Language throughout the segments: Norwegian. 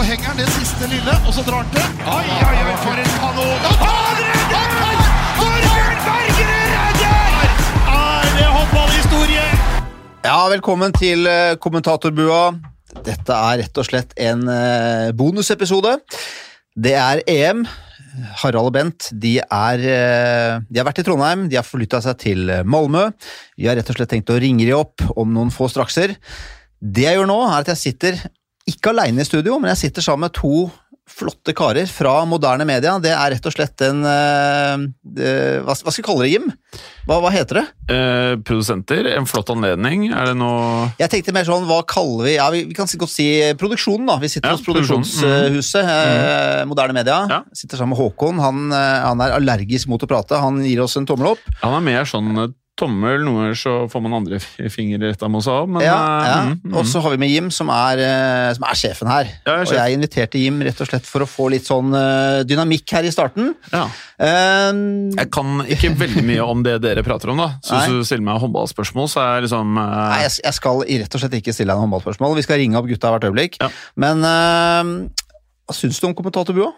så henger han det siste lille, og så drar han til. Oi, oi, oi, for en kanon! Og Han redder! Torbjørn Bergerud redder! Er det håndballhistorie? Ja, velkommen til eh, kommentatorbua. Dette er rett og slett en eh, bonusepisode. Det er EM. Harald og Bent de, er, eh, de har vært i Trondheim, de har forlytta seg til Malmö. Vi har rett og slett tenkt å ringe de opp om noen få strakser. Det jeg gjør nå, er at jeg sitter ikke aleine i studio, men jeg sitter sammen med to flotte karer fra moderne media. Det er rett og slett en uh, eh, hva, skal vi kalle det, Jim? Hva, hva heter det? Eh, produsenter, en flott anledning. Er det noe Jeg tenkte mer sånn, hva kaller vi Ja, vi, vi kan godt si produksjonen, da. Vi sitter Ja, hos Produksjonshuset, eh, Moderne Media. Ja. Sitter sammen med Håkon. Han, eh, han er allergisk mot å prate. Han gir oss en tommel opp. Han er mer sånn eh, tommel, noen ganger så får man andre fingre retta mot seg av, men Ja, eh, ja. mm, mm. Og så har vi med Jim, som er, eh, som er sjefen her. Ja, jeg er og jeg inviterte Jim rett og slett for å få litt sånn eh, dynamikk her i starten. ja. Um, Jeg kan ikke veldig mye om det dere prater om, da. Så Nei. hvis du stiller meg håndballspørsmål, så er jeg liksom uh... Nei, jeg, jeg skal rett og slett ikke stille deg noen håndballspørsmål. Vi skal ringe opp gutta hvert øyeblikk. Ja. Men uh, hva syns du om kommentatorbua?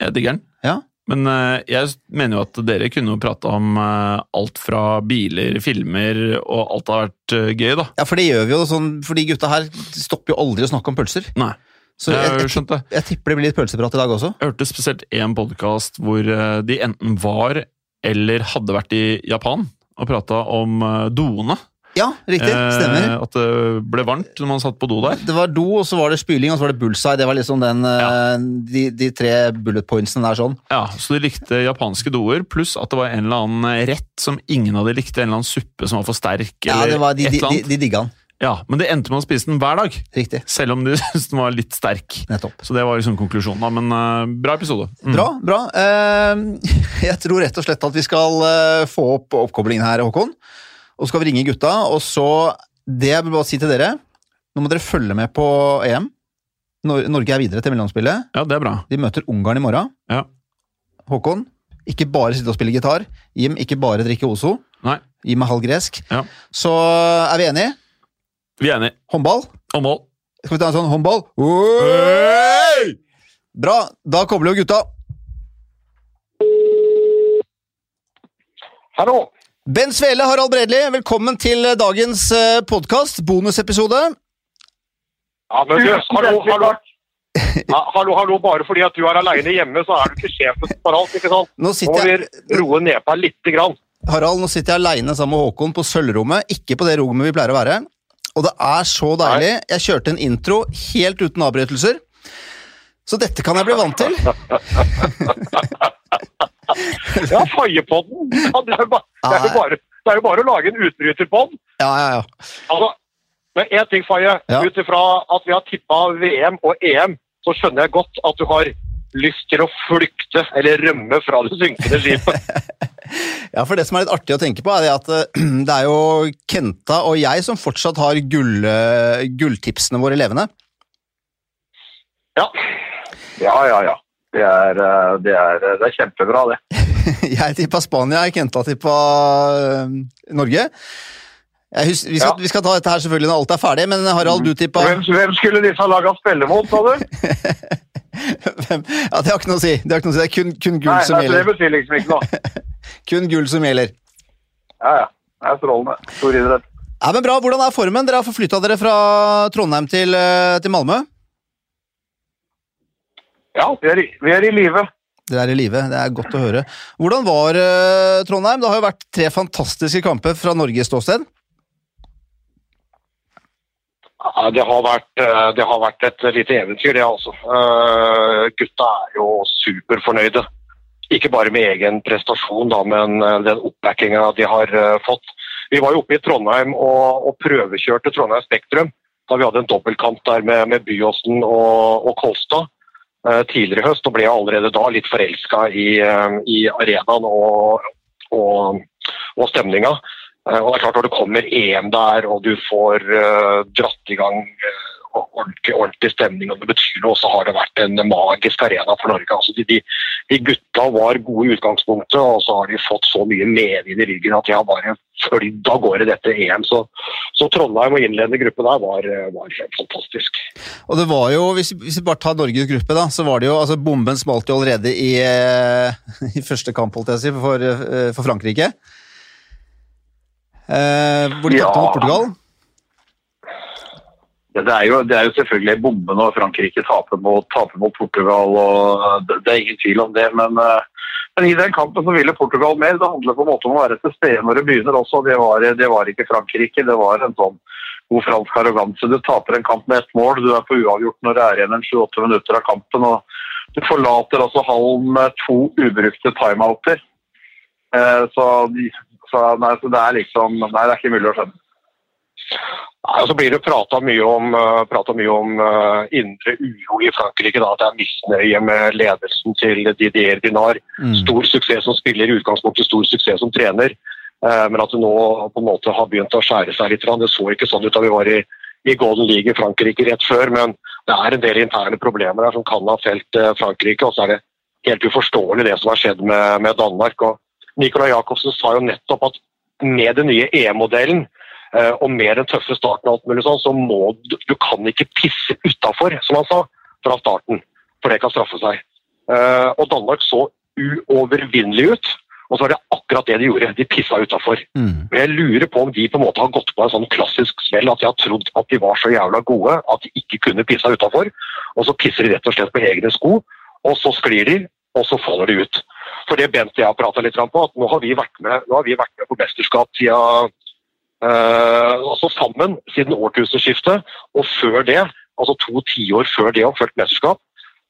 Jeg digger den. Ja. Men eh, jeg mener jo at dere kunne jo prate om eh, alt fra biler, filmer, og alt har vært eh, gøy, da. Ja, for det gjør vi jo sånn, for de gutta her stopper jo aldri å snakke om pølser. Nei, Så jeg jeg, jeg, jeg tipper det blir litt pølseprat i dag også. Jeg hørte spesielt én podkast hvor de enten var eller hadde vært i Japan og prata om doene. Ja, riktig. Stemmer. Eh, At det ble varmt når man satt på do der. Det var do, og så var det spyling, og så var det bullseye. Det var liksom den, ja. de, de tre bullet pointsene der sånn. Ja, Så de likte japanske doer, pluss at det var en eller annen rett som ingen av de likte. En eller annen suppe som var for sterk, Ja, det var, de, et eller annet. de, de, de digga den. Ja, Men det endte med å spise den hver dag, Riktig. selv om de syntes den var litt sterk. Nettopp. Så det var liksom konklusjonen, da. Men uh, bra episode. Mm. Bra, bra. Uh, jeg tror rett og slett at vi skal uh, få opp oppkoblingen her, Håkon. Og så skal vi ringe gutta, og så Det jeg vil bare si til dere Nå må dere følge med på EM. Nor Norge er videre til mellomspillet. Ja, det er bra. De møter Ungarn i morgen. Ja. Håkon, ikke bare sitte og spille gitar. Jim, ikke bare drikke Ozo. Nei, Jim er halv gresk. Ja. Så er vi enige? vi er enige. Håndball? Håndball. Skal vi ta en sånn håndball? Hey! Bra, da kobler jo gutta. Hallo. Ben Svele, Harald Bredli, velkommen til dagens podkast, bonusepisode. Ja, men du, hallo, hallo. Ja, hallo, hallo. Bare fordi at du er aleine hjemme, så er du ikke sjefen for alt. ikke sant? Nå Nå må vi roe ned på deg lite grann. Harald, nå sitter jeg aleine sammen med Håkon på sølvrommet, ikke på det rommet vi pleier å være. Og det er så deilig. Jeg kjørte en intro helt uten avbrytelser. Så dette kan jeg bli vant til. Ja, Faiepodden! Ja, det, er jo det, er jo bare, det er jo bare å lage en utbryterpodd. Ja, ja, ja. Altså, men én ting, Faye. Ja. Ut ifra at vi har tippa VM og EM, så skjønner jeg godt at du har lyst til å flykte eller rømme fra det synkende skipet. Ja, for Det som er litt artig å tenke på, er det at eh, det er jo Kenta og jeg som fortsatt har gull, eh, gulltipsene våre levende. Ja. Ja, ja, ja. Det er, eh, det er, det er kjempebra, det. Jeg tippa Spania, Kenta tippa uh, Norge. Jeg hus vi, skal, Ja. vi skal ta dette her selvfølgelig når alt er ferdig, men Harald, du tippa Hvem, hvem skulle disse laga spille mot, sa du? Hvem? Ja, Det har ikke noe å si. Det, si. det er kun, kun gull som nei, det betyr liksom ikke noe. Kun gull som gjelder. Ja, ja. Det er strålende. Stor idrett. Ja, men bra. Hvordan er formen? Dere har forflytta dere fra Trondheim til, eh, til Malmö. Ja, vi er i, vi er i live. Dere er i live. Det er godt å høre. Hvordan var uh, Trondheim? Det har jo vært tre fantastiske kamper fra Norges ståsted. Ja, det har, vært, eh, det har vært et lite eventyr, det altså. Uh, Gutta er jo superfornøyde. Ikke bare med egen prestasjon, da, men den oppbackinga de har uh, fått. Vi var jo oppe i Trondheim og, og prøvekjørte Trondheim Spektrum da vi hadde en dobbeltkamp der med, med Byåsen og, og Kolstad tidligere i høst. Og ble allerede da litt forelska i, eh, i arenaen og, og, og stemninga. Eh, Og det er klart Når det kommer EM der, og du får eh, dratt i gang eh, ordentlig, ordentlig stemning, og det betyr noe. Så har det vært en magisk arena for Norge. Altså, de, de, de gutta var gode i utgangspunktet, og så har de fått så mye medvind i ryggen at de har bare flydd av gårde dette EM. Så, så Trondheim og innledende gruppe der var, var, fantastisk. Og det var jo, Hvis, hvis vi bare tar Norges gruppe, da, så var det jo altså Bomben smalt jo allerede i, i første kamp holdt jeg si, for, for Frankrike. Eh, hvor de tapte Ja. mot Portugal. Ja, det, er jo, det er jo selvfølgelig bombe når Frankrike taper mot, taper mot Portugal. og det, det er ingen tvil om det. Men, eh, men i den kampen så ville Portugal mer. Det handler på en måte om å være til stede når det begynner også. Det var, det var ikke Frankrike. Det var en sånn god fransk arroganse. Du taper en kamp med ett mål. Du er på uavgjort når det er igjen en 7-8 minutter av kampen. og Du forlater altså hallen med to ubrukte timeouter. Eh, så, så, nei, så det er liksom Nei, det er ikke mulig å skjønne. Nei, og så blir det prata mye om, pratet mye om uh, indre uro i Frankrike. Da, at det er misnøye med ledelsen til Didier Dinar. Mm. Stor suksess som spiller, i utgangspunktet stor suksess som trener. Uh, men at det nå på en måte har begynt å skjære seg litt. Det så ikke sånn ut da vi var i, i Golden League i Frankrike rett før, men det er en del interne problemer der som kan ha felt Frankrike. Og så er det helt uforståelig det som har skjedd med, med Danmark. og Nicolai Jacobsen sa jo nettopp at med den nye EM-modellen eh, og med den tøffe starten, og alt mulig sånn, så må du, du kan ikke pisse utafor, som han sa, fra starten. For det kan straffe seg. Eh, og Danmark så uovervinnelig ut. Og så var det akkurat det de gjorde. De pissa utafor. Mm. Og Jeg lurer på om de på en måte har gått på en sånn klassisk smell at de har trodd at de var så jævla gode at de ikke kunne pissa utafor. Og så pisser de rett og slett på egne sko, og så sklir de, og så faller de ut. For det Bent og jeg har prata litt på, at nå har vi vært med, har vi vært med på mesterskap siden eh, altså sammen siden årtusenskiftet, og før det, altså to tiår før det, og ført mesterskap.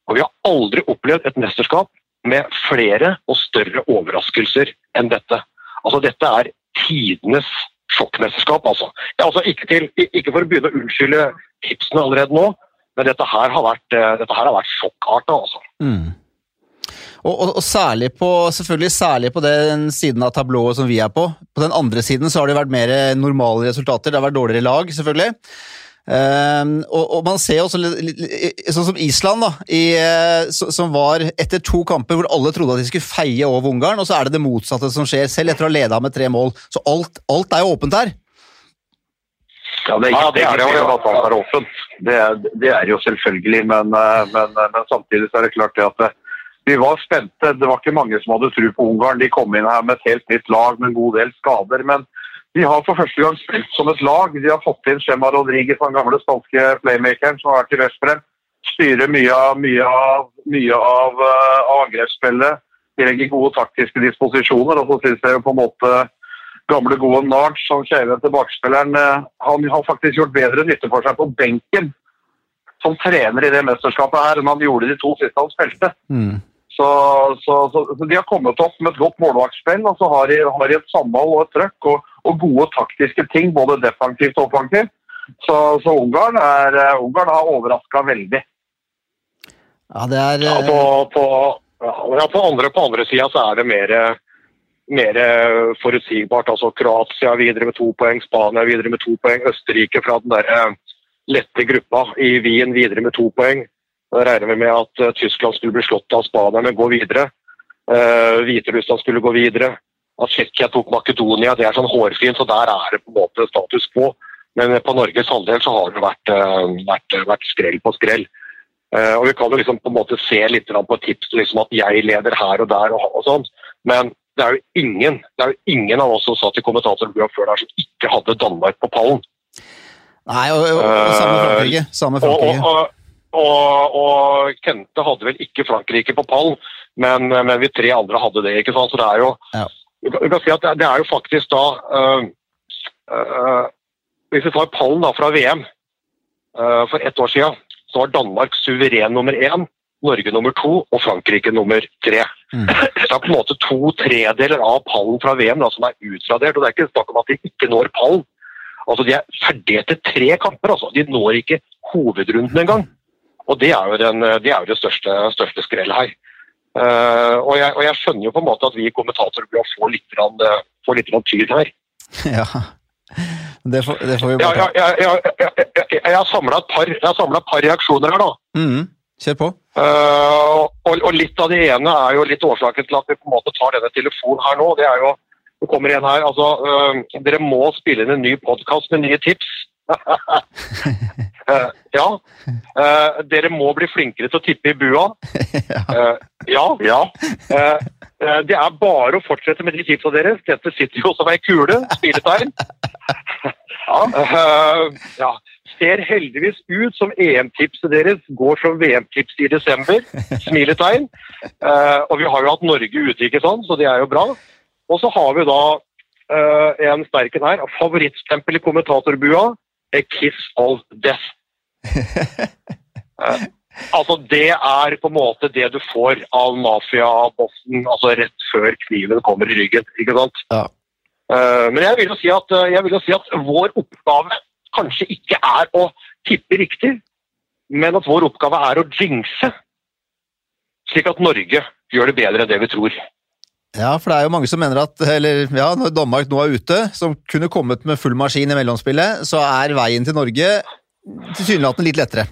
Og vi har aldri opplevd et mesterskap med flere og større overraskelser enn dette. Altså Dette er tidenes sjokkmesterskap, altså. Ja, altså ikke, til, ikke for å begynne å unnskylde tipsene allerede nå, men dette her har vært, eh, dette her har vært sjokkarta, altså. Mm. Og, og, og særlig på, selvfølgelig særlig på den siden av tablået som vi er på. På den andre siden så har det vært mer normale resultater. Det har vært dårligere lag, selvfølgelig. Um, og, og man ser også litt- litt- litt- sånn som Island, da, i, eh, så- som var etter to kamper hvor alle trodde at de skulle feie over Ungarn, og så er det det motsatte som skjer, selv etter å ha leda med tre mål. Så alt, alt er jo åpent her. Ja, det er Ja, ikke det er det, det at alt er åpent. Det er, det er jo selvfølgelig, men, eh, men, men samtidig så er det klart det at det, vi var spente. Det var ikke mange som hadde tro på Ungarn. De kom inn her med et helt nytt lag med en god del skader. Men de har for første gang spilt som et lag. De har fått inn Schema Rodriguez, den gamle spanske playmakeren som har vært i Vestbrem. Styrer mye av, mye av, mye av uh, angrepsspillet. De legger gode taktiske disposisjoner. Og så syns jeg jo på en måte gamle, gode Nart, som skjeve tilbakespilleren, eh, han har faktisk gjort bedre nytte for seg på benken som trener i det mesterskapet her enn han gjorde de to siste han spilte. Mm. Så, så, så, så De har kommet opp med et godt målvaktspill, og så har de, har de et samhold og et trøkk og, og gode taktiske ting, både defensivt og offensivt. Så, så Ungarn, er, eh, Ungarn har overraska veldig. Ja, det er Ja, eh, på, på, ja, på andre, på andre sida så er det mer, mer forutsigbart. Altså Kroatia videre med to poeng, Spania videre med to poeng, Østerrike fra den der eh, lette gruppa i Wien videre med to poeng. Da regner vi med at eh, Tyskland skulle bli slått av Spania, men gå videre. Uh, Hviterussland skulle gå videre. At Tsjekkia tok Makedonia, det er sånn hårfint, så der er det på en måte status quo. Men på Norges halvdel så har det vært, eh, vært, vært skrell på skrell. Uh, og Vi kan jo liksom på en måte se litt på tips liksom at jeg leder her og der, og, og sånn. men det er jo ingen det er jo ingen av oss som satt i kommentatorbua før der som ikke hadde Danmark på pallen. Nei, og, og, og samme Frankrike. Samme med Og, Frankrike. og, og, og Kente hadde vel ikke Frankrike på pallen, men, men vi tre andre hadde det. ikke sant? Så det er jo Ja. kan, si at det, er jo faktisk da øh, øh, Hvis vi tar pallen da fra VM øh, for ett år siden, så var Danmark suveren nummer én, Norge nummer to og Frankrike nummer tre. Mm. Så det er på en måte to tredeler av pallen fra VM da, som er utradert. og Det er ikke snakk om at de ikke når pallen. Altså, De er ferdige etter tre kamper. altså. De når ikke hovedrunden engang. Og det er jo, den, det, er jo det største, største skrellet her. Uh, og, jeg, og jeg skjønner jo på en måte at vi kommentatorer bør få litt, rann, eh, få litt tyn her. Ja. Det får, det får vi bare ja, ta. ja, jeg har samla et, par- samlet et par reaksjoner her, da. Mm, Kjør på. Uh, og, og litt av det ene er jo litt årsaken til at vi på en måte tar denne telefonen her nå. Det er jo Det kommer en her. Altså, uh, dere må spille inn en ny podkast med nye tips. Eh, ja. Eh, dere må bli flinkere til å tippe i bua. Eh, ja. ja. Det er bare å fortsette med de tipsa deres. Dette sitter jo som ei kule. Smiletegn. Ja. eh, ja. Ser heldigvis ut som EM-tipset deres går som VM-tips i desember. Smiletegn. Eh, og vi har jo hatt Norge ute, ikke sant, så det er jo bra. Og så har vi da eh, en sterken her. Favorittstempel i kommentatorbua. A kiss of death. Eh, altså Det er på en måte det du får av mafiabossen altså rett før kniven kommer i ryggen. ikke sant? Ja. Eh, men jeg vil, si at, eh, jeg vil jo si at vår oppgave kanskje ikke er å tippe riktig, men at vår oppgave er å jinxe. Slik at Norge gjør det bedre enn det vi tror. Ja, for det er jo mange som mener at eller, ja, når Danmark nå er ute, som kunne kommet med full maskin i mellomspillet, så er veien til Norge tilsynelatende litt lettere.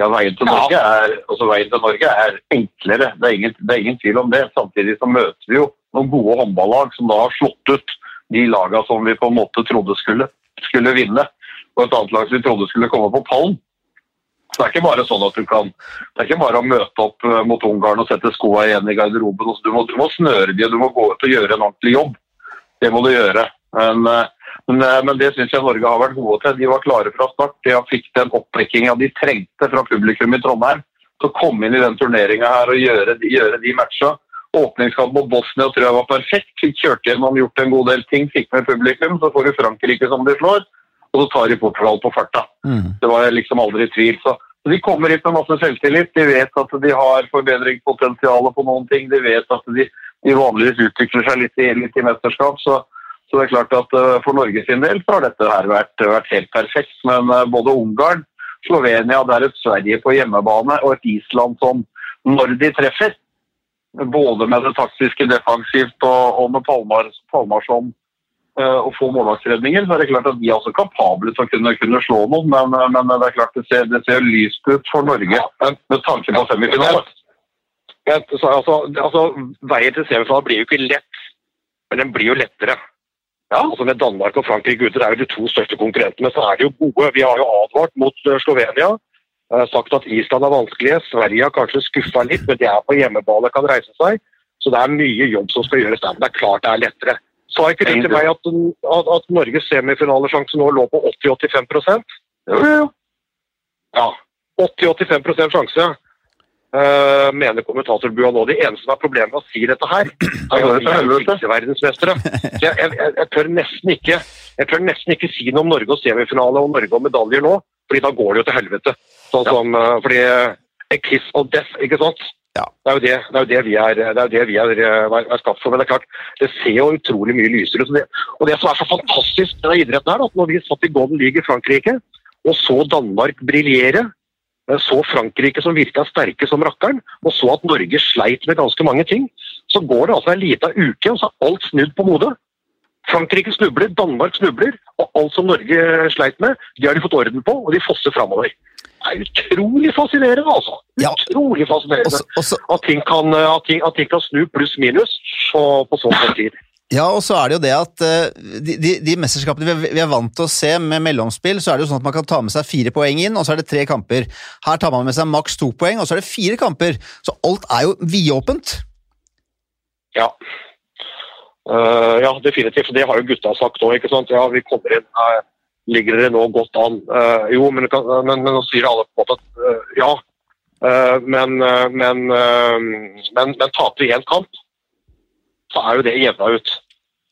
Ja, veien til Norge er, altså veien til Norge er enklere. Det er, ingen, det er ingen tvil om det. Samtidig så møter vi jo noen gode håndballag som da har slått ut de lagene som vi på en måte trodde skulle, skulle vinne. Og et annet lag som vi trodde skulle komme på pallen. Så det er ikke bare sånn at du kan Det er ikke bare å møte opp eh, mot Ungarn og sette skoa igjen i garderoben. Altså, Du må, du må snøre de, og du må gå ut og gjøre en ordentlig jobb. Det må du gjøre. Men, eh, men, eh, men det syns jeg Norge har vært gode til. De var klare fra start. De fikk den oppvekkinga de trengte fra publikum i Trondheim til å komme inn i den turneringa her og gjøre, gjøre de matcha. Åpningskamp mot Bosnia tror jeg var perfekt. Fikk kjørt gjennom, gjort en god del ting, fikk med publikum. Så får du Frankrike som de slår, og så tar de Portugal på farta. Mm. Det var jeg liksom aldri i tvil. Så så de kommer hit med masse selvtillit. De vet at de har forbedringspotensial på noen ting. De vet at de, de vanligvis utvikler seg litt i, litt i mesterskap. Så, så det er klart at uh, for Norge sin del så har dette her vært, vært helt perfekt. Men uh, både Ungarn, Slovenia, det er et Sverige på hjemmebane og et Island som når de treffer, både med det taktiske defensivt og, og med Palmar, Palmarsson og få målvaktsredninger, så er det klart at de er også kapable til å kunne, kunne slå noen. Men, eh, men det er klart det ser, det ser lyst ut for Norge med tanke på semifinalen. Altså, altså, veien til semifinalen blir jo ikke lett, men den blir jo lettere. Ja, altså Med Danmark og Frankrike ute, det er jo de to største konkurrentene, så er de jo gode. Vi har jo advart mot eh, Slovenia. eh, Sagt at Island er vanskelige. Sverige har kanskje skuffa litt, men de er på hjemmebane kan reise seg. Så det er mye jobb som skal gjøres der. Men det er klart det er lettere. Sa ikke du til meg at, at, at Norges semifinalesjanse nå lå på 80-85 Jo, jo. Ja. 80-85 sjanse, uh, mener kommentatorbua nå. De eneste som har problemet med å si dette her, er at vi er jo. Så jeg, jeg, jeg, jeg, tør nesten ikke, jeg tør nesten ikke si noe om Norge og semifinale og Norge og medaljer nå, fordi da går det jo til helvete. Sånn som, uh, fordi a kiss of death, ikke sant? Ja. Det er jo det, det, er jo det vi er, det er, det vi er, eh, er skapt for. Men det er klart, det ser jo utrolig mye lysere ut. Det, og det som er så fantastisk med denne idretten her, at når vi satt i Golden League i Frankrike og så Danmark briljere, eh, så Frankrike som virka sterke som rakkeren, og så at Norge sleit med ganske mange ting, så går det altså en liten uke, og så er alt snudd på hodet. Frankrike snubler, Danmark snubler, og alt som Norge sleit med, de har de fått orden på, og de fosser framover. Det er utrolig fascinerende, altså. Utrolig fascinerende. Også, også, At ting kan, at ting, at ting kan snu pluss-minus på, på så kort tid. Ja, og så er det jo det at eh, de, de, de mesterskapene vi, vi er vant til å se med mellomspill, så er det jo sånn at man kan ta med seg fire poeng inn, og så er det tre kamper. Her tar man med seg maks to poeng, og så er det fire kamper. Så alt er jo vidåpent. Ja. Eh, ja, definitivt. Det har jo gutta sagt òg. Ja, vi kommer inn her, ligger dere nå godt an? Uh, jo, men, kan- men, men nå sier alle på en måte at eh, ja. Men, men, men, men taper vi én kamp, så er jo det jevna ut.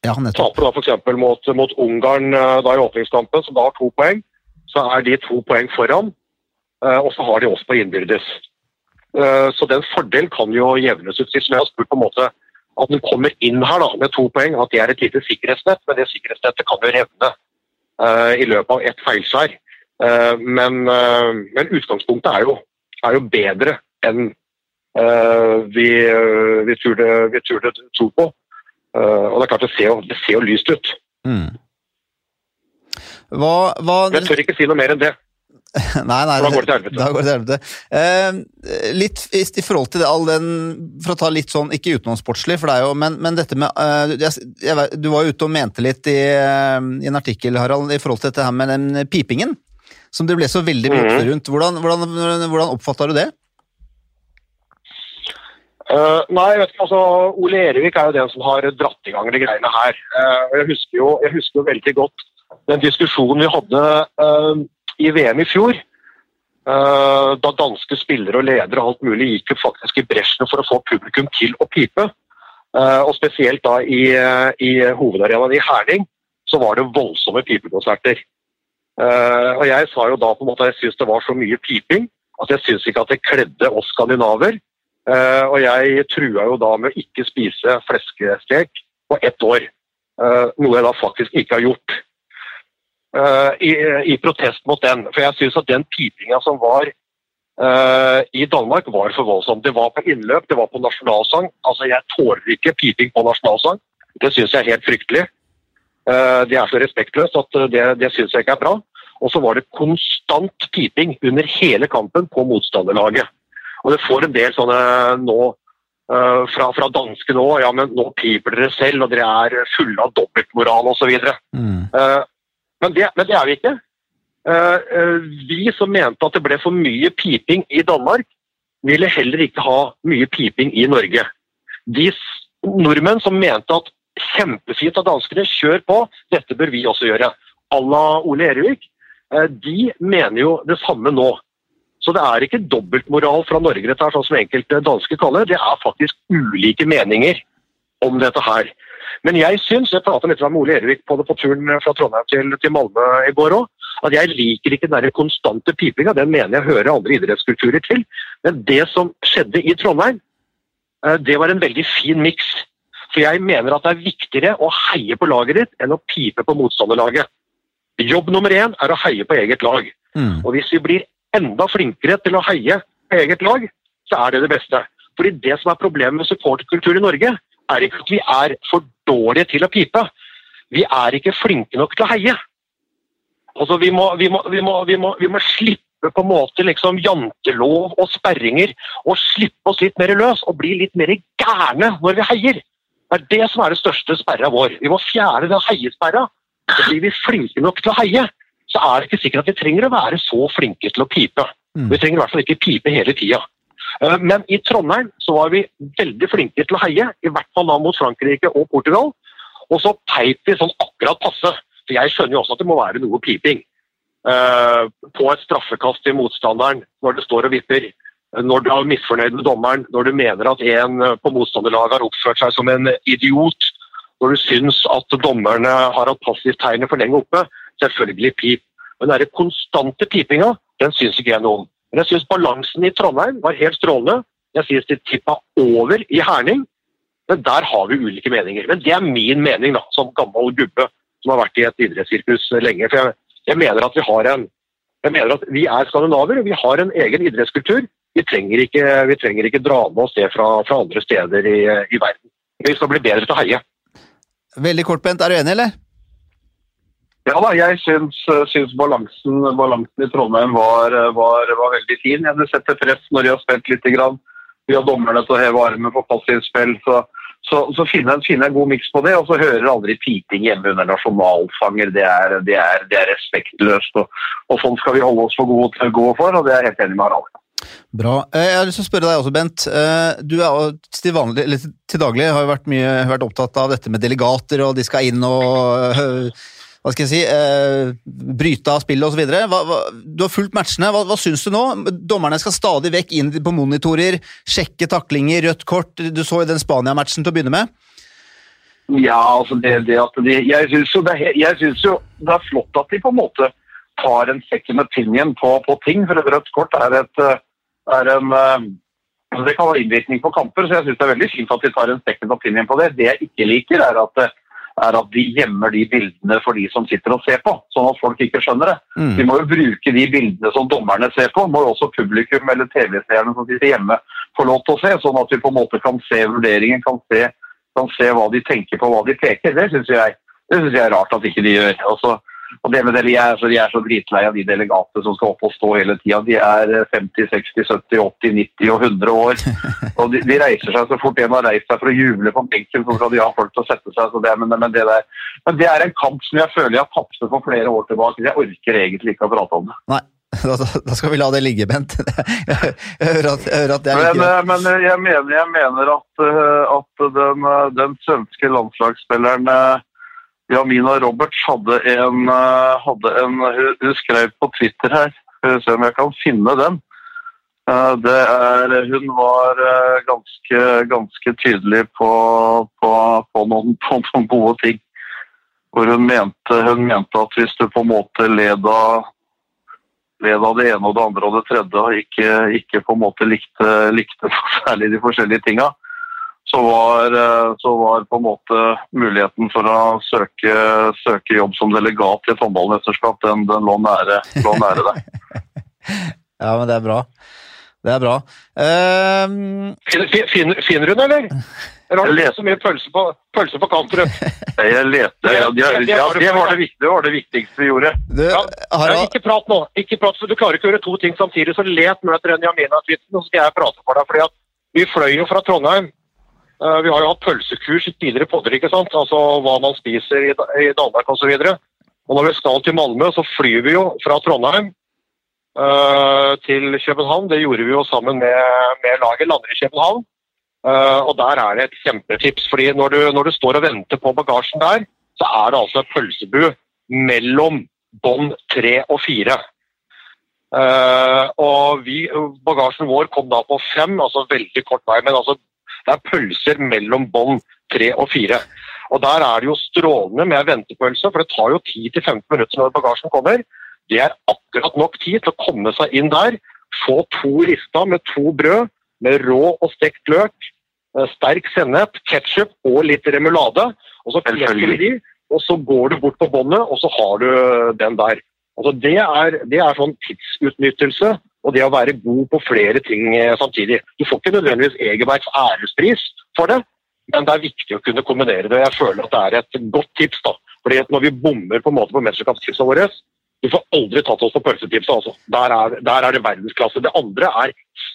Ja. Taper du da f.eks. Mot, mot Ungarn da i åpningskampen, som da har to poeng, så er de to poeng foran, og så har de oss på innbyrdes. Så den fordelen kan jo jevnes ut. Som jeg har spurt på en måte at den kommer inn her da, med to poeng, at det er et lite sikkerhetsnett, men det sikkerhetsnettet kan jo revne uh, i løpet av ett feilskjær. Uh, men, uh, men utgangspunktet er jo, er jo bedre enn eh, vi, eh, vi turde, vi turde tro på. Eh, og det er klart det ser jo, det ser jo lyst ut. Mm. Hva, hva Jeg tør ikke si noe mer enn det. Nei, nei, Da går det til helvete. Da går det til helvete. Eh, litt i, i forhold til det, all den For å ta litt sånn, ikke utenomsportslig, for det er jo, men, men dette med uh, jeg, jeg, Du var jo ute og mente litt i, uh, i en artikkel, Harald, i forhold til dette her med den pipingen. Som det ble så veldig mye Mhm. oppstyr rundt. Hvordan, hvordan, hvordan oppfatta du det? Uh, nei, vet ikke, altså, Ole Erevik er jo den som har dratt i gang de greiene her. Eh, jeg, husker jo, jeg husker jo veldig godt den diskusjonen vi hadde i VM i fjor. eh, da danske spillere og ledere og alt mulig gikk jo faktisk i bresjen for å få publikum til å pipe. Eh, og spesielt da i, eh, i hovedarenaen i Herning så var det voldsomme pipekonserter. Og jeg sa jo da på en måte at jeg syns det var så mye piping at jeg syns ikke at det kledde oss skandinaver. Og jeg trua jo da med å ikke spise fleskestek på ett år. Noe jeg da faktisk ikke har gjort. Eh, i, I protest mot den. For jeg syns at den pipinga som var uh, i Danmark, var for voldsom. Det var på innløp, det var på nasjonalsang. Altså, jeg tåler ikke piping på nasjonalsang. Det syns jeg er helt fryktelig. Uh, det er så respektløst at det, det syns jeg ikke er bra. Og så var det konstant piping under hele kampen på motstanderlaget. Og det får en del sånne nå fra, fra danske nå. Ja, men nå piper dere selv, og dere er fulle av dobbeltmoral osv. Mm. Eh, men, det, men det er vi ikke. Eh, eh, vi som mente at det ble for mye piping i Danmark, ville heller ikke ha mye piping i Norge. De nordmenn som mente at kjempefint av danskene, kjør på, dette bør vi også gjøre. À la Ole Erevik, eh, de mener jo det samme nå. Så det er ikke dobbeltmoral fra Norge, dette her, sånn som enkelte dansker kaller det. Det er faktisk ulike meninger om dette her. Men jeg syns, jeg pratet litt med Ole Erevik på det på turen fra Trondheim til, til Malmö i går òg, at jeg liker ikke den der konstante pipinga. Den mener jeg hører andre idrettskulturer til. Men det som skjedde i Trondheim, eh, det var en veldig fin miks. For jeg mener at det er viktigere å heie på laget ditt enn å pipe på motstanderlaget. Jobb nummer én er å heie på eget lag. Mm. Og hvis vi blir enda flinkere til å heie på eget lag, så er det det beste. Fordi det som er problemet med supporterkultur i Norge, er ikke at vi er for dårlige til å pipe. Vi er ikke flinke nok til å heie. Altså, vi må, vi må, vi må, vi må, slippe på en måte liksom jantelov og sperringer, og slippe oss litt mer løs og bli litt mer gærne når vi heier. Det er det som er det største sperra vår. Vi må fjerne den heiesperra. Så blir vi flinke nok til å heie, så er det ikke sikkert at vi trenger å være så flinke til å pipe. Mm. Vi trenger i hvert fall ikke pipe hele tida. Eh, Men i Trondheim så var vi veldig flinke til å heie, i hvert fall da mot Frankrike og Portugal. Og så peip vi sånn akkurat passe. For jeg skjønner jo også at det må være noe piping. Eh, på et straffekast til motstanderen når det står og vipper. Når du er misfornøyd med dommeren, når du mener at en eh, på motstanderlaget har oppført seg som en idiot, når du syns at dommerne har hatt passivtegnet for lenge oppe, selvfølgelig pip. Men den konstante pipinga, den syns ikke jeg noe om. Men jeg syns balansen i Trondheim var helt strålende. Jeg syns de tippa over i Herning. Men der har vi ulike meninger. Men det er min mening, da, som gammel gubbe som har vært i et idrettssirkus lenge. For jeg, jeg mener at vi har en jeg mener at vi er skandinaver, og vi har en egen idrettskultur. Vi trenger ikke, vi trenger ikke dra med oss det fra, fra andre steder i, i verden. Vi skal bli bedre til å heie. Veldig kort, Bent. Er du enig, eller? Ja da, jeg syns, syns balansen, balansen i Trondheim var, var, var veldig fin. Jeg setter press når de har spilt litt. Grann. Vi har dommerne til å heve armen for passivt spill. Så, så, så finner jeg en god miks på det. Og så hører aldri piting hjemme under nasjonalsanger. Det er, det er, det er respektløst. Og, og sånn skal vi holde oss for gode til å gå for, og det er jeg helt enig med Harald. Bra. Eh, Jeg har lyst til å spørre deg også, Bent. Eh, Du er til, vanlig, eller til daglig har vært, mye, vært opptatt av dette med delegater, og de skal inn og hva skal jeg si, eh, bryte av spillet osv. Du har fulgt matchene. Hva, hva syns du nå? Dommerne skal stadig vekk inn på monitorer, sjekke taklinger, rødt kort. Du så jo den Spania-matchen til å begynne med. Ja, altså det, det at de, jeg syns jo, jo det er flott at de på en måte tar en second opinion på, på ting. For et rødt kort er, et, eh, er en altså Det kan ha innvirkning på kamper, så jeg syns det er veldig fint at de tar en second opinion på det. Det jeg ikke liker, er at, eh, er at de gjemmer de bildene for de som sitter og ser på, sånn at folk ikke skjønner det. Mm. De må jo bruke de bildene som dommerne ser på, må jo også publikum eller TV-seerne som sitter hjemme få lov til å se, sånn at vi på en måte kan se vurderingen, kan se, kan se hva de tenker på, hva de peker. Det syns jeg jeg er rart at ikke de gjør. Altså, og det med det, jeg, er så, de er så dritlei av de delegatene som skal opp og stå hele tida. De er 50, 60, 70, 80, 90 og 100 år. Og de, de reiser seg så fort en har reist seg for å juble på benken, så skal de ha folk til å sette seg. Så det, men, men, det der, men det er en kamp som jeg føler jeg har tapt for flere år tilbake. Jeg orker egentlig ikke å prate om det. Nei, da, da skal vi la det ligge, Bent. Jeg hører at, jeg hører at det er Men, eh, men jeg mener, jeg mener at, eh, at den, eh, den svenske landslagsspilleren eh, Jamina Roberts hadde en, eh, hadde en hun, skrev på Twitter her, skal se om jeg kan finne den. Eh, Det er, hun var eh, ganske, ganske tydelig på, på, på, noen, på noen gode ting. Hvor hun mente, hun mente at hvis du på en måte led av det ene og det andre og det tredje, og ikke, ikke på en måte likte, likte særlig de forskjellige tinga, så var, eh, så var på en måte muligheten for å søke, søke jobb som delegat i et håndballmesterskap, den, den lå nære, lå nære deg. Ja, men det er bra. Det er bra. Um... Fin- fin- fin- Finner hun, eller? Eller har du lest så mye pølse på, pølse på Kantrød? Jeg leter. ja, det, var det, det var det viktigste vi gjorde. du, Ja, ikke prat nå. Ikke prat, for Du klarer ikke å gjøre to ting samtidig, så let nå etter den Jamina-tweeten, og så skal jeg prate for deg. fordi at Vi fløy jo fra Trondheim. Eh, vi har jo hatt pølsekurs i tidligere podder, ikke sant? altså hva man spiser i, Da- i Danmark osv. Når vi skal til Malmö, så flyr vi jo fra Trondheim eh, til København. Det gjorde vi jo sammen med, med laget. Lander i København. Eh, og der er det et kjempetips. fordi når du, når du står og venter på bagasjen der, så er det altså et pølsebu mellom bånd tre og fire. Uh, og vi, bagasjen vår kom da på fem, altså veldig kort vei. Men altså, det er pølser mellom bånd tre og fire. Og der er det jo strålende med ventepølse, for det tar jo 10-15 minutter når bagasjen kommer. Det er akkurat nok tid til å komme seg inn der, få to rista med to brød, med rå og stekt løk, eh, sterk sennep, ketsjup og litt remulade. Og så klekker de, og så går du bort på båndet, og så har du den der. Altså det, er, det er sånn tidsutnyttelse og det å være god på flere ting eh, samtidig. Du får ikke nødvendigvis Egebergs ærespris for det, men det er viktig å kunne kombinere det. Jeg føler at det er et godt tips. da. Fordi Når vi bommer på en måte på mesterskapstipsene våre, du får aldri tatt oss på pølsetipset. altså. Der er, der er det verdensklasse. Det andre er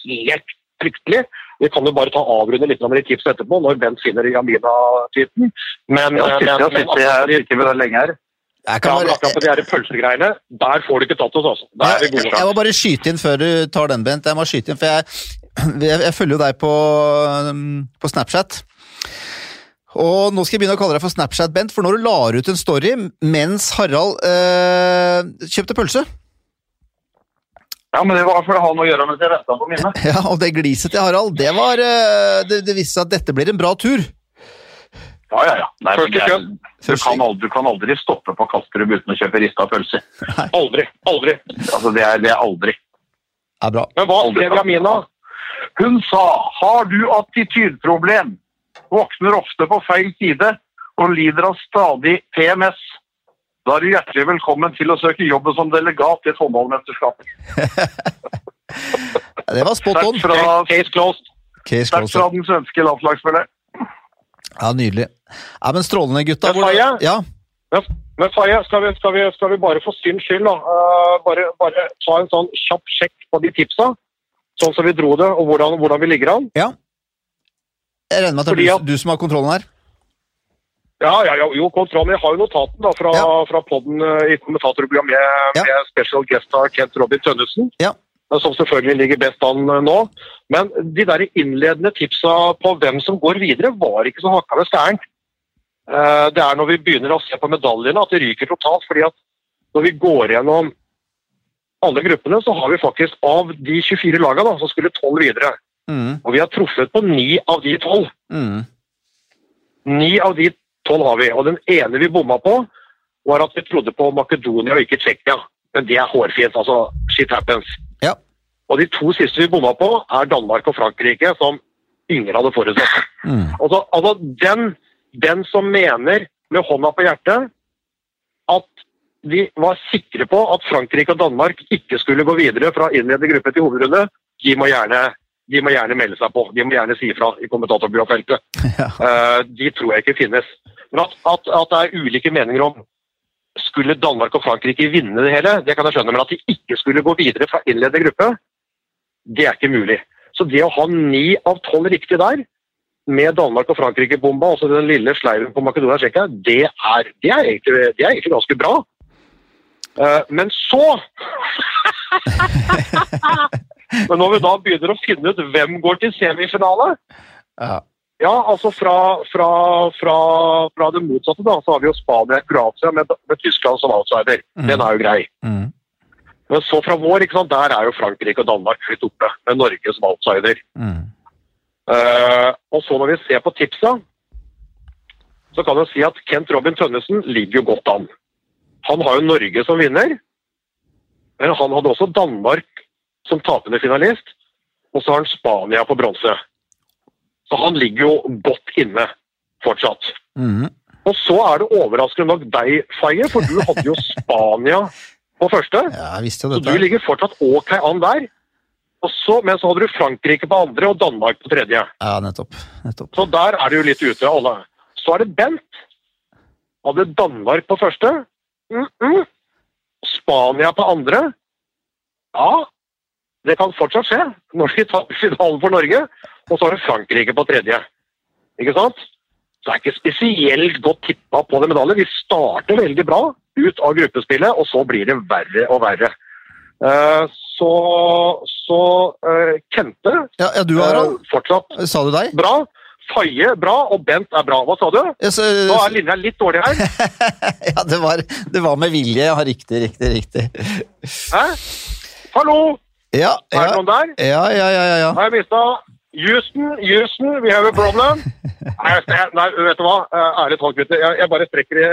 helt fryktelig. Vi kan jo bare ta avrunde litt med de tipsene etterpå, når Bent finner Jamina-tweeten. Men, Jeg men, sitter, jeg jeg sitter med den lenge her. Jeg kan bare, akkurat på de her pølsegreiene, der får du ikke tatt oss, altså. Der er vi gode. jeg må bare skyte inn før du tar den, Bent. Jeg må skyte inn, for jeg, jeg, jeg følger jo deg på, um, på Snapchat. Og nå skal jeg begynne å kalle deg for Snapchat-Bent, for når du la ut en story mens Harald øh, kjøpte pølse. Ja, men det var for å ha noe å gjøre mens jeg venta på mine. Ja, Og det gliset til Harald, det var eh, Det, det viste seg at dette blir en bra tur. Ja, ja, ja. Nei, Først i køen. du, kan aldri, du kan aldri stoppe på Kastrup uten å kjøpe rista pølser. Aldri. Aldri. Altså, det er, det er aldri. Ja, bra. Men hva skrev Jamina? Hun sa har du attitydproblem, våkner ofte på feil side og lider av stadig PMS. Da er du hjertelig velkommen til å søke jobben som delegat i et håndballmesterskap. Det var spot on. Takk fra, Case closed. Case takk fra den svenske landslagsspilleren. Ja, Nydelig. Ja, men Strålende, gutta. Men Faye? Ja, Men, Faye, skal vi, skal, vi, skal vi bare for syns skyld da, uh, bare, bare ta en sånn kjapp sjekk på de tipsa? Sånn som vi dro det, og hvordan, hvordan vi ligger an? jeg regner med at det er du, du som har kontrollen her. Ja, ja, ja jo, kontrollen. Jeg har jo notaten da, fra, Ja. fra podden eh, i kommentatorprogrammet med, Ja. med special guest star Kent Robin Tønnesen. Ja. Som selvfølgelig ligger best an eh, nå. Men de der innledende tipsa på hvem som går videre, var ikke så hakkende gærent. Eh, Det er når vi begynner å se på medaljene at det ryker totalt. fordi at når vi går gjennom alle gruppene, så har vi faktisk av de 24 lagene da, så skulle 12 videre. Mm, Og vi har truffet på ni av de 12. mm. Ni av de tolv har vi, og den ene vi bomma på, var at vi trodde på Makedonia og ikke Tsjekkia. Men det er hårfint. altså Shit happens. Og de to siste vi bomma på, er Danmark og Frankrike, som ingen hadde forutsett. Mm. Altså, altså den, den som mener med hånda på hjertet at vi var sikre på at Frankrike og Danmark ikke skulle gå videre fra innledende gruppe til hovedrunde, de må gjerne, de må gjerne melde seg på. De må gjerne si ifra i kommentatorbyråfeltet. Ja. Uh, de tror jeg ikke finnes. Men at, at, at det er ulike meninger om skulle Danmark og Frankrike vinne det hele, det kan jeg skjønne. Men at de ikke skulle gå videre fra innledende gruppe, det er ikke mulig. Så det å ha ni av tolv riktig der, med Danmark og Frankrike-bomba, altså den lille sleiven på Makedonia Tsjekkia, det, det, er egentlig- det er egentlig ganske bra. Eh, men så Men når vi da begynner å finne ut hvem går til semifinale Ja. Ja, altså fra, fra, fra, fra det motsatte, da, så har vi jo Spania og Kroatia med, med Tyskland som outsider. Mm. Den er jo grei. Mm. Men så fra vår, der er jo Frankrike og Danmark høyt oppe, med Norge som outsider. Mm. Uh, og så når vi ser på tipsa, så kan jeg si at Kent Robin Tønnesen ligger jo godt an. Han har jo Norge som vinner, men han hadde også Danmark som tapende finalist, og så har han Spania på bronse. Så han ligger jo godt inne fortsatt. Mm. Og så er det overraskende nok deg, Faye, for du hadde jo Spania på første. Ja, jeg visste jo Så du ligger fortsatt ok an der. Også, men så hadde du Frankrike på andre og Danmark på tredje. Ja, nettopp. nettopp. Så der er du litt ute, alle. Så er det Bent. Hadde Danmark på første. Mm -mm. Spania på andre. Ja, det kan fortsatt skje tar finalen for Norge. Og så har du Frankrike på tredje. Ikke sant? Så det er ikke spesielt godt tippa på det medalje. Vi starter veldig bra ut av gruppespillet, og så blir det verre og verre. Uh, så så uh, Kente Ja, ja, du Harald. uh, fortsatt Sa du deg? bra. Faye bra, og Bent er bra. Hva sa du? Ja, så, Nå er linja litt dårlig her. ja det, var, det var med vilje. Ja, riktig, riktig, riktig. Hæ? Hallo, Ja, ja, er det noen der? ja, ja, ja, ja, ja. Har jeg mista Houston, Houston, we have a problem. Nei, nei vet du hva? Ærlig talt, gutter. Jeg, jeg bare strekker i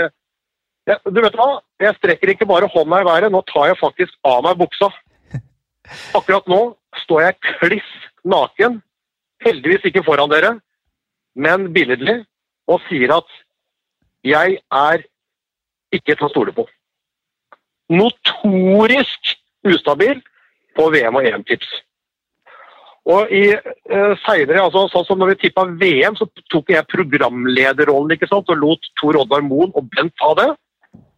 jeg, Du vet hva? Jeg strekker ikke bare hånda i været. Nå tar jeg faktisk av meg buksa. Akkurat nå står jeg kliss naken. Heldigvis ikke foran dere, men billedlig, og sier at jeg er ikke til å stole på. Notorisk ustabil på VM og EM-tips. Og i eh, senere, altså sånn som når vi tippa VM, så tok jeg programlederrollen ikke sant, og lot Tor Oddvar Moen og Bent ta det.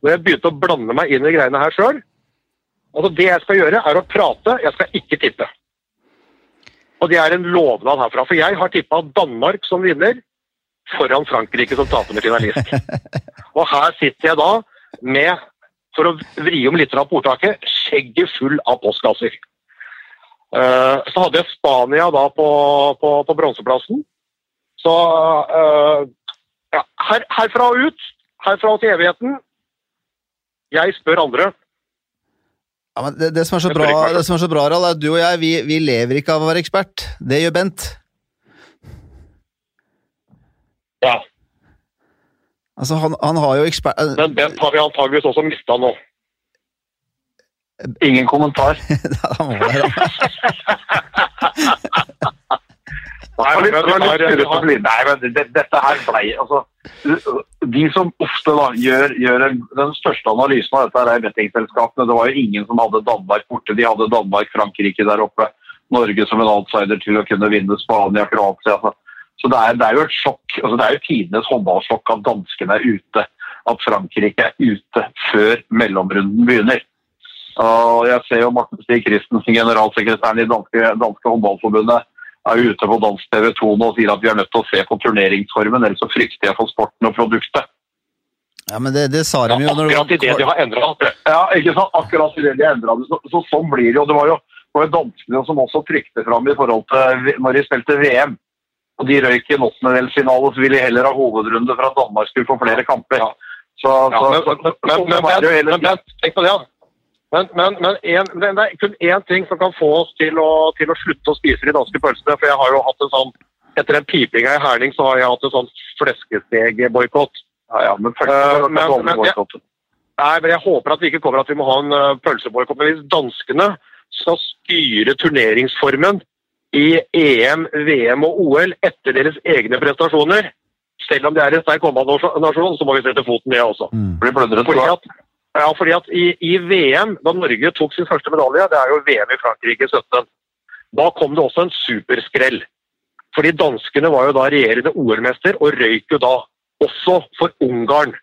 Når jeg begynte å blande meg inn i greiene her sjøl altså Det jeg skal gjøre, er å prate, jeg skal ikke tippe. Og det er en lovnad herfra. For jeg har tippa Danmark som vinner foran Frankrike som tapende finalist. Og her sitter jeg da med, for å vri om litt av ordtaket, skjegget full av postkasser. Eh, så hadde jeg Spania da på, på, på bronseplassen. Så eh, ja, her, herfra og ut, herfra til evigheten. Jeg spør andre. ja men det, det, som er så bra, det som er så bra, Harald, er at du og jeg vi, vi lever ikke av å være ekspert. Det gjør Bent. Ja, Altså, han, han har jo ekspert... Men Bent har vi antageligvis også mista nå. Ingen kommentar. da må være- Nei, men det, dette her blei altså, De som ofte da gjør, gjør en, den største analysen av dette, er bettingselskapene. Det var jo ingen som hadde Danmark borte. De hadde Danmark, Frankrike der oppe. Norge som en outsider til å kunne vinne Spania, Kroatia. Altså. Så det er, det er jo et sjokk. Altså, det er jo tidenes håndballsjokk at danskene er ute. At Frankrike er ute før mellomrunden begynner. Og jeg ser jo Morten Stig Christensen, generalsekretæren i danske, danske håndballforbundet, er ute på dansk TV 2 nå og sier at vi er nødt til å se på turneringsformen, ellers så frykter jeg for sporten og produktet. Ja, men det, det sa de jo ja, Akkurat idet de har endra Ja, ikke sant? Akkurat i det de endret det. Så, så sånn blir det jo. Det var jo, det var jo danskene som også trykte fram i forhold til når de spilte VM. Og de røyk i en åttendedelsfinale, så ville de heller ha hovedrunde for at Danmark skulle få flere kamper. Ja. Så, Ja, så, men, så, men, men, sånn men, er det hele men, tiden. Bent, tenk på det. da. Men, men, men en, det det er kun én ting som kan få oss til å, til å slutte å spise de danske pølsene. For jeg har jo hatt en sånn Etter den pipinga i Herning så har jeg hatt en sånn fleskestegboikott. Ja, ja, men først Eh, så men- vi. Nei, men Jeg håper at vi ikke kommer at vi må ha en uh, pølseboikott. Men hvis danskene skal styre turneringsformen i EM, VM og OL etter deres egne prestasjoner, selv om de er en sterk håndballnasjon, så må vi sette foten ned også. Mm. Fordi for at, ja, fordi at i, i VM, da Norge tok sin første medalje, det er jo VM i Frankrike i 17, da kom det også en superskrell. Fordi danskene var jo da regjerende OL-mester og røyk jo da også for Ungarn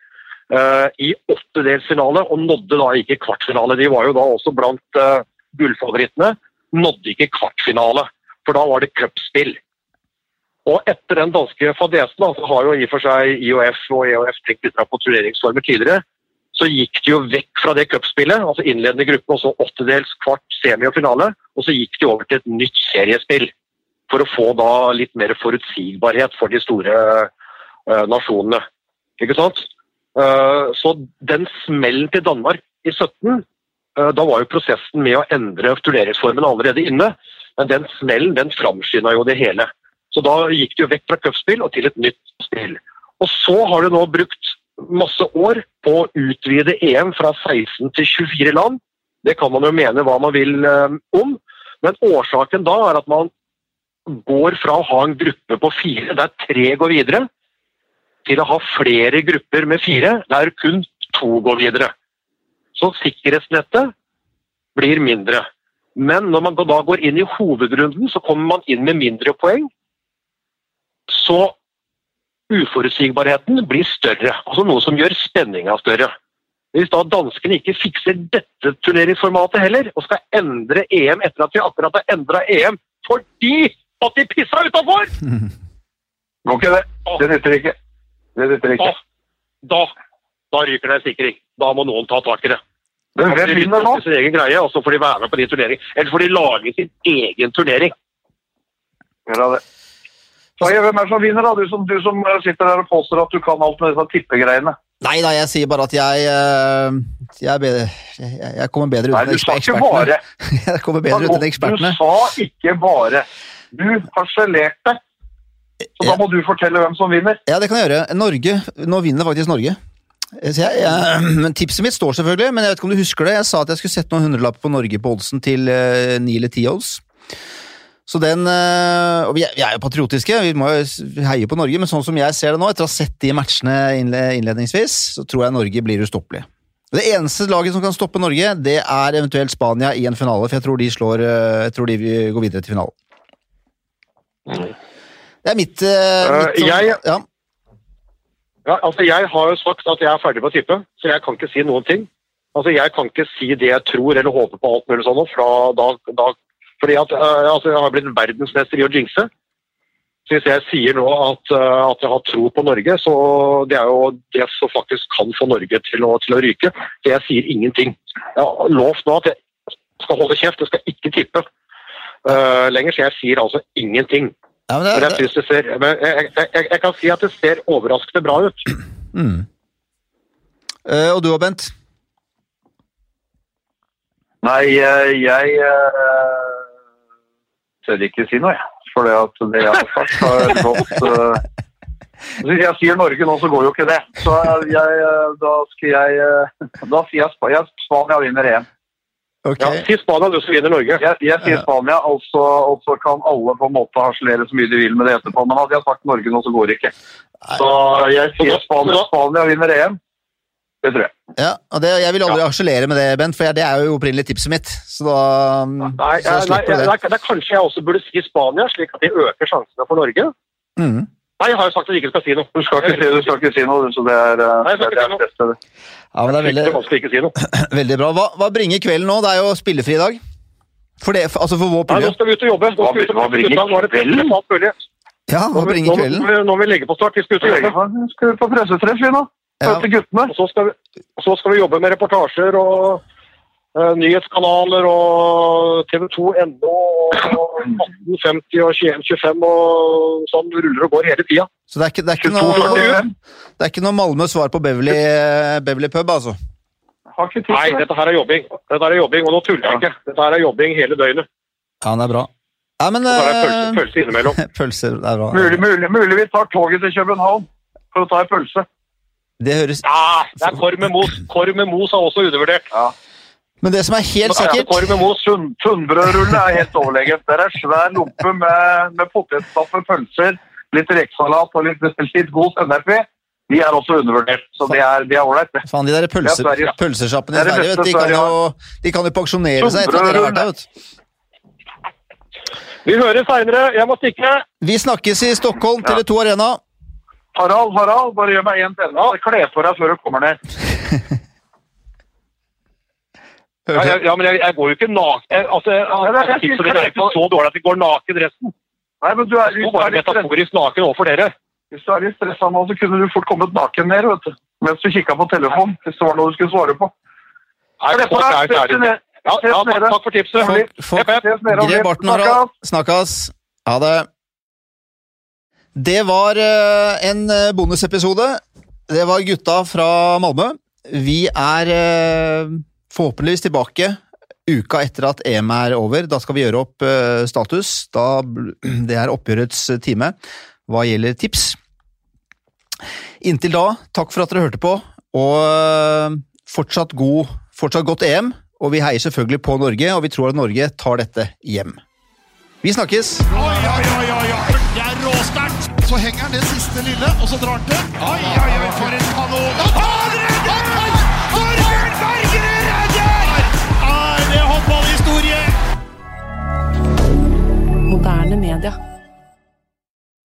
uh, i åttedelsfinale, og nådde da ikke kvartfinale. De var jo da også blant uh, gullfavorittene, nådde ikke kvartfinale, for da var det cupspill. Og etter den danske fadesen, så har jo i og for seg IOF og EOF tenkt litt på turneringsformer tidligere, så gikk de jo vekk fra det cupspillet, altså innledende gruppe, og så åttedels, kvart, semi og finale, og så gikk de over til et nytt seriespill for å få da litt mer forutsigbarhet for de store eh, nasjonene. Ikke sant? Eh, så den smellen til Danmark i 17, eh, da var jo prosessen med å endre turneringsformen allerede inne, men den smellen den framskynda jo det hele. Så da gikk de jo vekk fra cupspill og til et nytt spill. Og så har de nå brukt masse år på å utvide EM fra 16 til 24 land. Det kan man jo mene hva man vil eh, om, men årsaken da er at man går fra å ha en gruppe på fire der tre går videre, til å ha flere grupper med fire der kun to går videre. Så sikkerhetsnettet blir mindre. Men når man da går inn i hovedrunden, så kommer man inn med mindre poeng. Så uforutsigbarheten blir større. Altså noe som gjør spenninga større. Hvis da danskene ikke fikser dette turneringsformatet heller, og skal endre EM etter at vi akkurat har endra EM fordi at de pissa utafor! Går ikke det. Det nytter ikke. Det nytter Da, ikke. da, da ryker det en sikring. Da må noen ta tak i det. Men hvem vinner nå? Sin egen greie, og så får de være med på de turneringene. Eller får de lage sin egen turnering. Gjør det. Faye, hvem er det som vinner, da? Du som, du som eh, sitter der og påstår at du kan alt med disse tippegreiene. Nei da, jeg sier bare at jeg eh, jeg, bedre, jeg, kommer bedre ut Nei, enn du sa ikke ekspertene. bare. Jeg kommer bedre ut enn ekspertene. Du sa ikke bare. Du harselerte. Så da må du fortelle hvem som vinner. Ja, det kan jeg gjøre. Norge, Nå vinner faktisk Norge. Jeg, jeg, Tipset mitt står selvfølgelig, men jeg vet ikke om du husker det. Jeg sa at jeg skulle sette noen hundrelapper på Norge på oddsen til eh, ni eller ti odds. Så den, eh, og vi er, jo patriotiske, vi må jo heie på Norge, men sånn som jeg ser det nå, etter å ha sett de matchene innledningsvis, så tror jeg Norge blir ustoppelig. Det eneste laget som kan stoppe Norge, det er eventuelt Spania i en finale, for jeg tror de, slår, eh, jeg tror de går videre til finalen. Det er mitt, eh, mitt sånn- jeg- ja. Ja, altså Jeg har jo sagt at jeg er ferdig med å tippe, så jeg kan ikke si noen ting. Altså Jeg kan ikke si det jeg tror eller håper på alt mulig sånn for da, da fordi at eh, altså, jeg har blitt verdensmester i å jinxe. Så hvis jeg sier nå at, eh, at jeg har tro på Norge, så det er jo det som faktisk kan få Norge til å, til å ryke. Så jeg sier ingenting. Jeg har lovt nå at jeg skal holde kjeft, jeg skal ikke tippe uh, lenger, så jeg sier altså ingenting. Ja, men Men jeg, synes det ser, men jeg, jeg, jeg, jeg kan si at det ser overraskende bra ut. mm. Uh, og du og Bent? Nei, eh, jeg uh, tør ikke si noe, jeg. For det at det jeg har sagt, har gått eh, Hvis jeg sier Norge nå, så går jo ikke det. Så jeg, eh, da skal jeg eh, Da sier jeg Spania, Spania vinner EM. Okay. Ja, Si Spania, du som vinner Norge. Jeg, jeg sier Ja. Spania, og så, altså kan alle på en måte harselere så mye de vil med det etterpå. Men hadde jeg sagt Norge nå, så går det ikke. Så jeg sier Spania, Spania vinner EM. Det tror jeg. Ja, og det, Jeg vil aldri harselere med det, Bent, for det er jo opprinnelig tipset mitt. Så da Nei, så jeg, jeg nei, det. jeg, det er kanskje jeg også burde si Spania, slik at de øker sjansene for Norge. Mm. Nei, jeg har jo sagt at du ikke skal si noe. Du skal ikke si, du skal ikke si noe, så det er, eh, Nei, det er best. det. Ja, men det er veldig, si veldig bra. Hva, hva bringer kvelden nå? Det er jo spillefri i dag. For det, altså for vår Nei, nå skal vi ut og jobbe. Nå Hva skal vi ut og bringer er kvelden? Ja, hva bringer kvelden? Nå må vi legge på start. Vi skal ut og jobbe. Vi skal på pressetreff, vi nå. Ja. til guttene. Så skal vi, så skal vi jobbe med reportasjer og uh, nyhetskanaler og TV 2.no og 1850 og 2125 og sånn ruller og går hele tida. Så det er ikke, det er ikke, noe, det er ikke noe Malmö svar på Beverly, Beverly pub, altså? Nei, dette her er jobbing. Dette her er jobbing, Og nå tuller jeg ikke. Dette her er jobbing hele døgnet. Ja, det er bra. Ja, men Så er det pølse, eh, pølse innimellom. pølse, det er bra. Mulig, mulig, mulig vi tar toget til København for å ta en pølse. Det høres Ja, det er korv med mos. Korv med mos er også undervurdert. Men det som er helt sikkert Korv med mos. Tunnbrødrulle er helt overlegent. Det er svær lompe med, med potetstappe, pølser, litt rekesalat og litt, litt god sennep i. De er også undervurdert, så de er ålreit. det. Faen, de der pølser, Ja, pølsesjappene i er Sverige, vet, du, de, kan jo, de kan jo pensjonere seg etter at dere har vært der. vet du. Vi høres seinere. Jeg må stikke. Vi snakkes i Stockholm, Tele2 Arena. Harald, Harald, bare gjør meg én tjeneste. Kle på deg før du kommer ned. Ja, jeg, ja, men jeg, jeg går jo ikke naken. Jeg, altså, jeg, jeg, jeg, jeg, mitt er ikke så dårlig at jeg går naken resten. Nei, men du er, Jeg du bare er litt metaforisk naken overfor dere. hvis du er litt stressa nå, så kunne du fort kommet naken ned, vet du. Mens du kikka på telefonen, hvis det var noe du skulle svare på. Nei, Kle på deg, sett deg ned. Ja, ja, takk, takk for tipset. Folk, folk, litt. barten, Harald. Snakkes. Ha det. Det var eh, en eh, bonusepisode. Det var gutta fra Malmö. Vi er eh, forhåpentligvis tilbake uka etter at EM er over. Da skal vi gjøre opp status. Da, det er oppgjørets time hva gjelder tips. Inntil da, takk for at dere hørte på, og fortsatt, god, fortsatt godt EM. Og vi heier selvfølgelig på Norge, og vi tror at Norge tar dette hjem. Vi snakkes! Oi, oi, oi, oi. Det er råsterkt. Så henger han det siste lille, og så drar han til. Oi, oi, oi, for en kanon. Han redder! Torbjørn Bergerud redder! Er det håndballhistorie? Moderne media.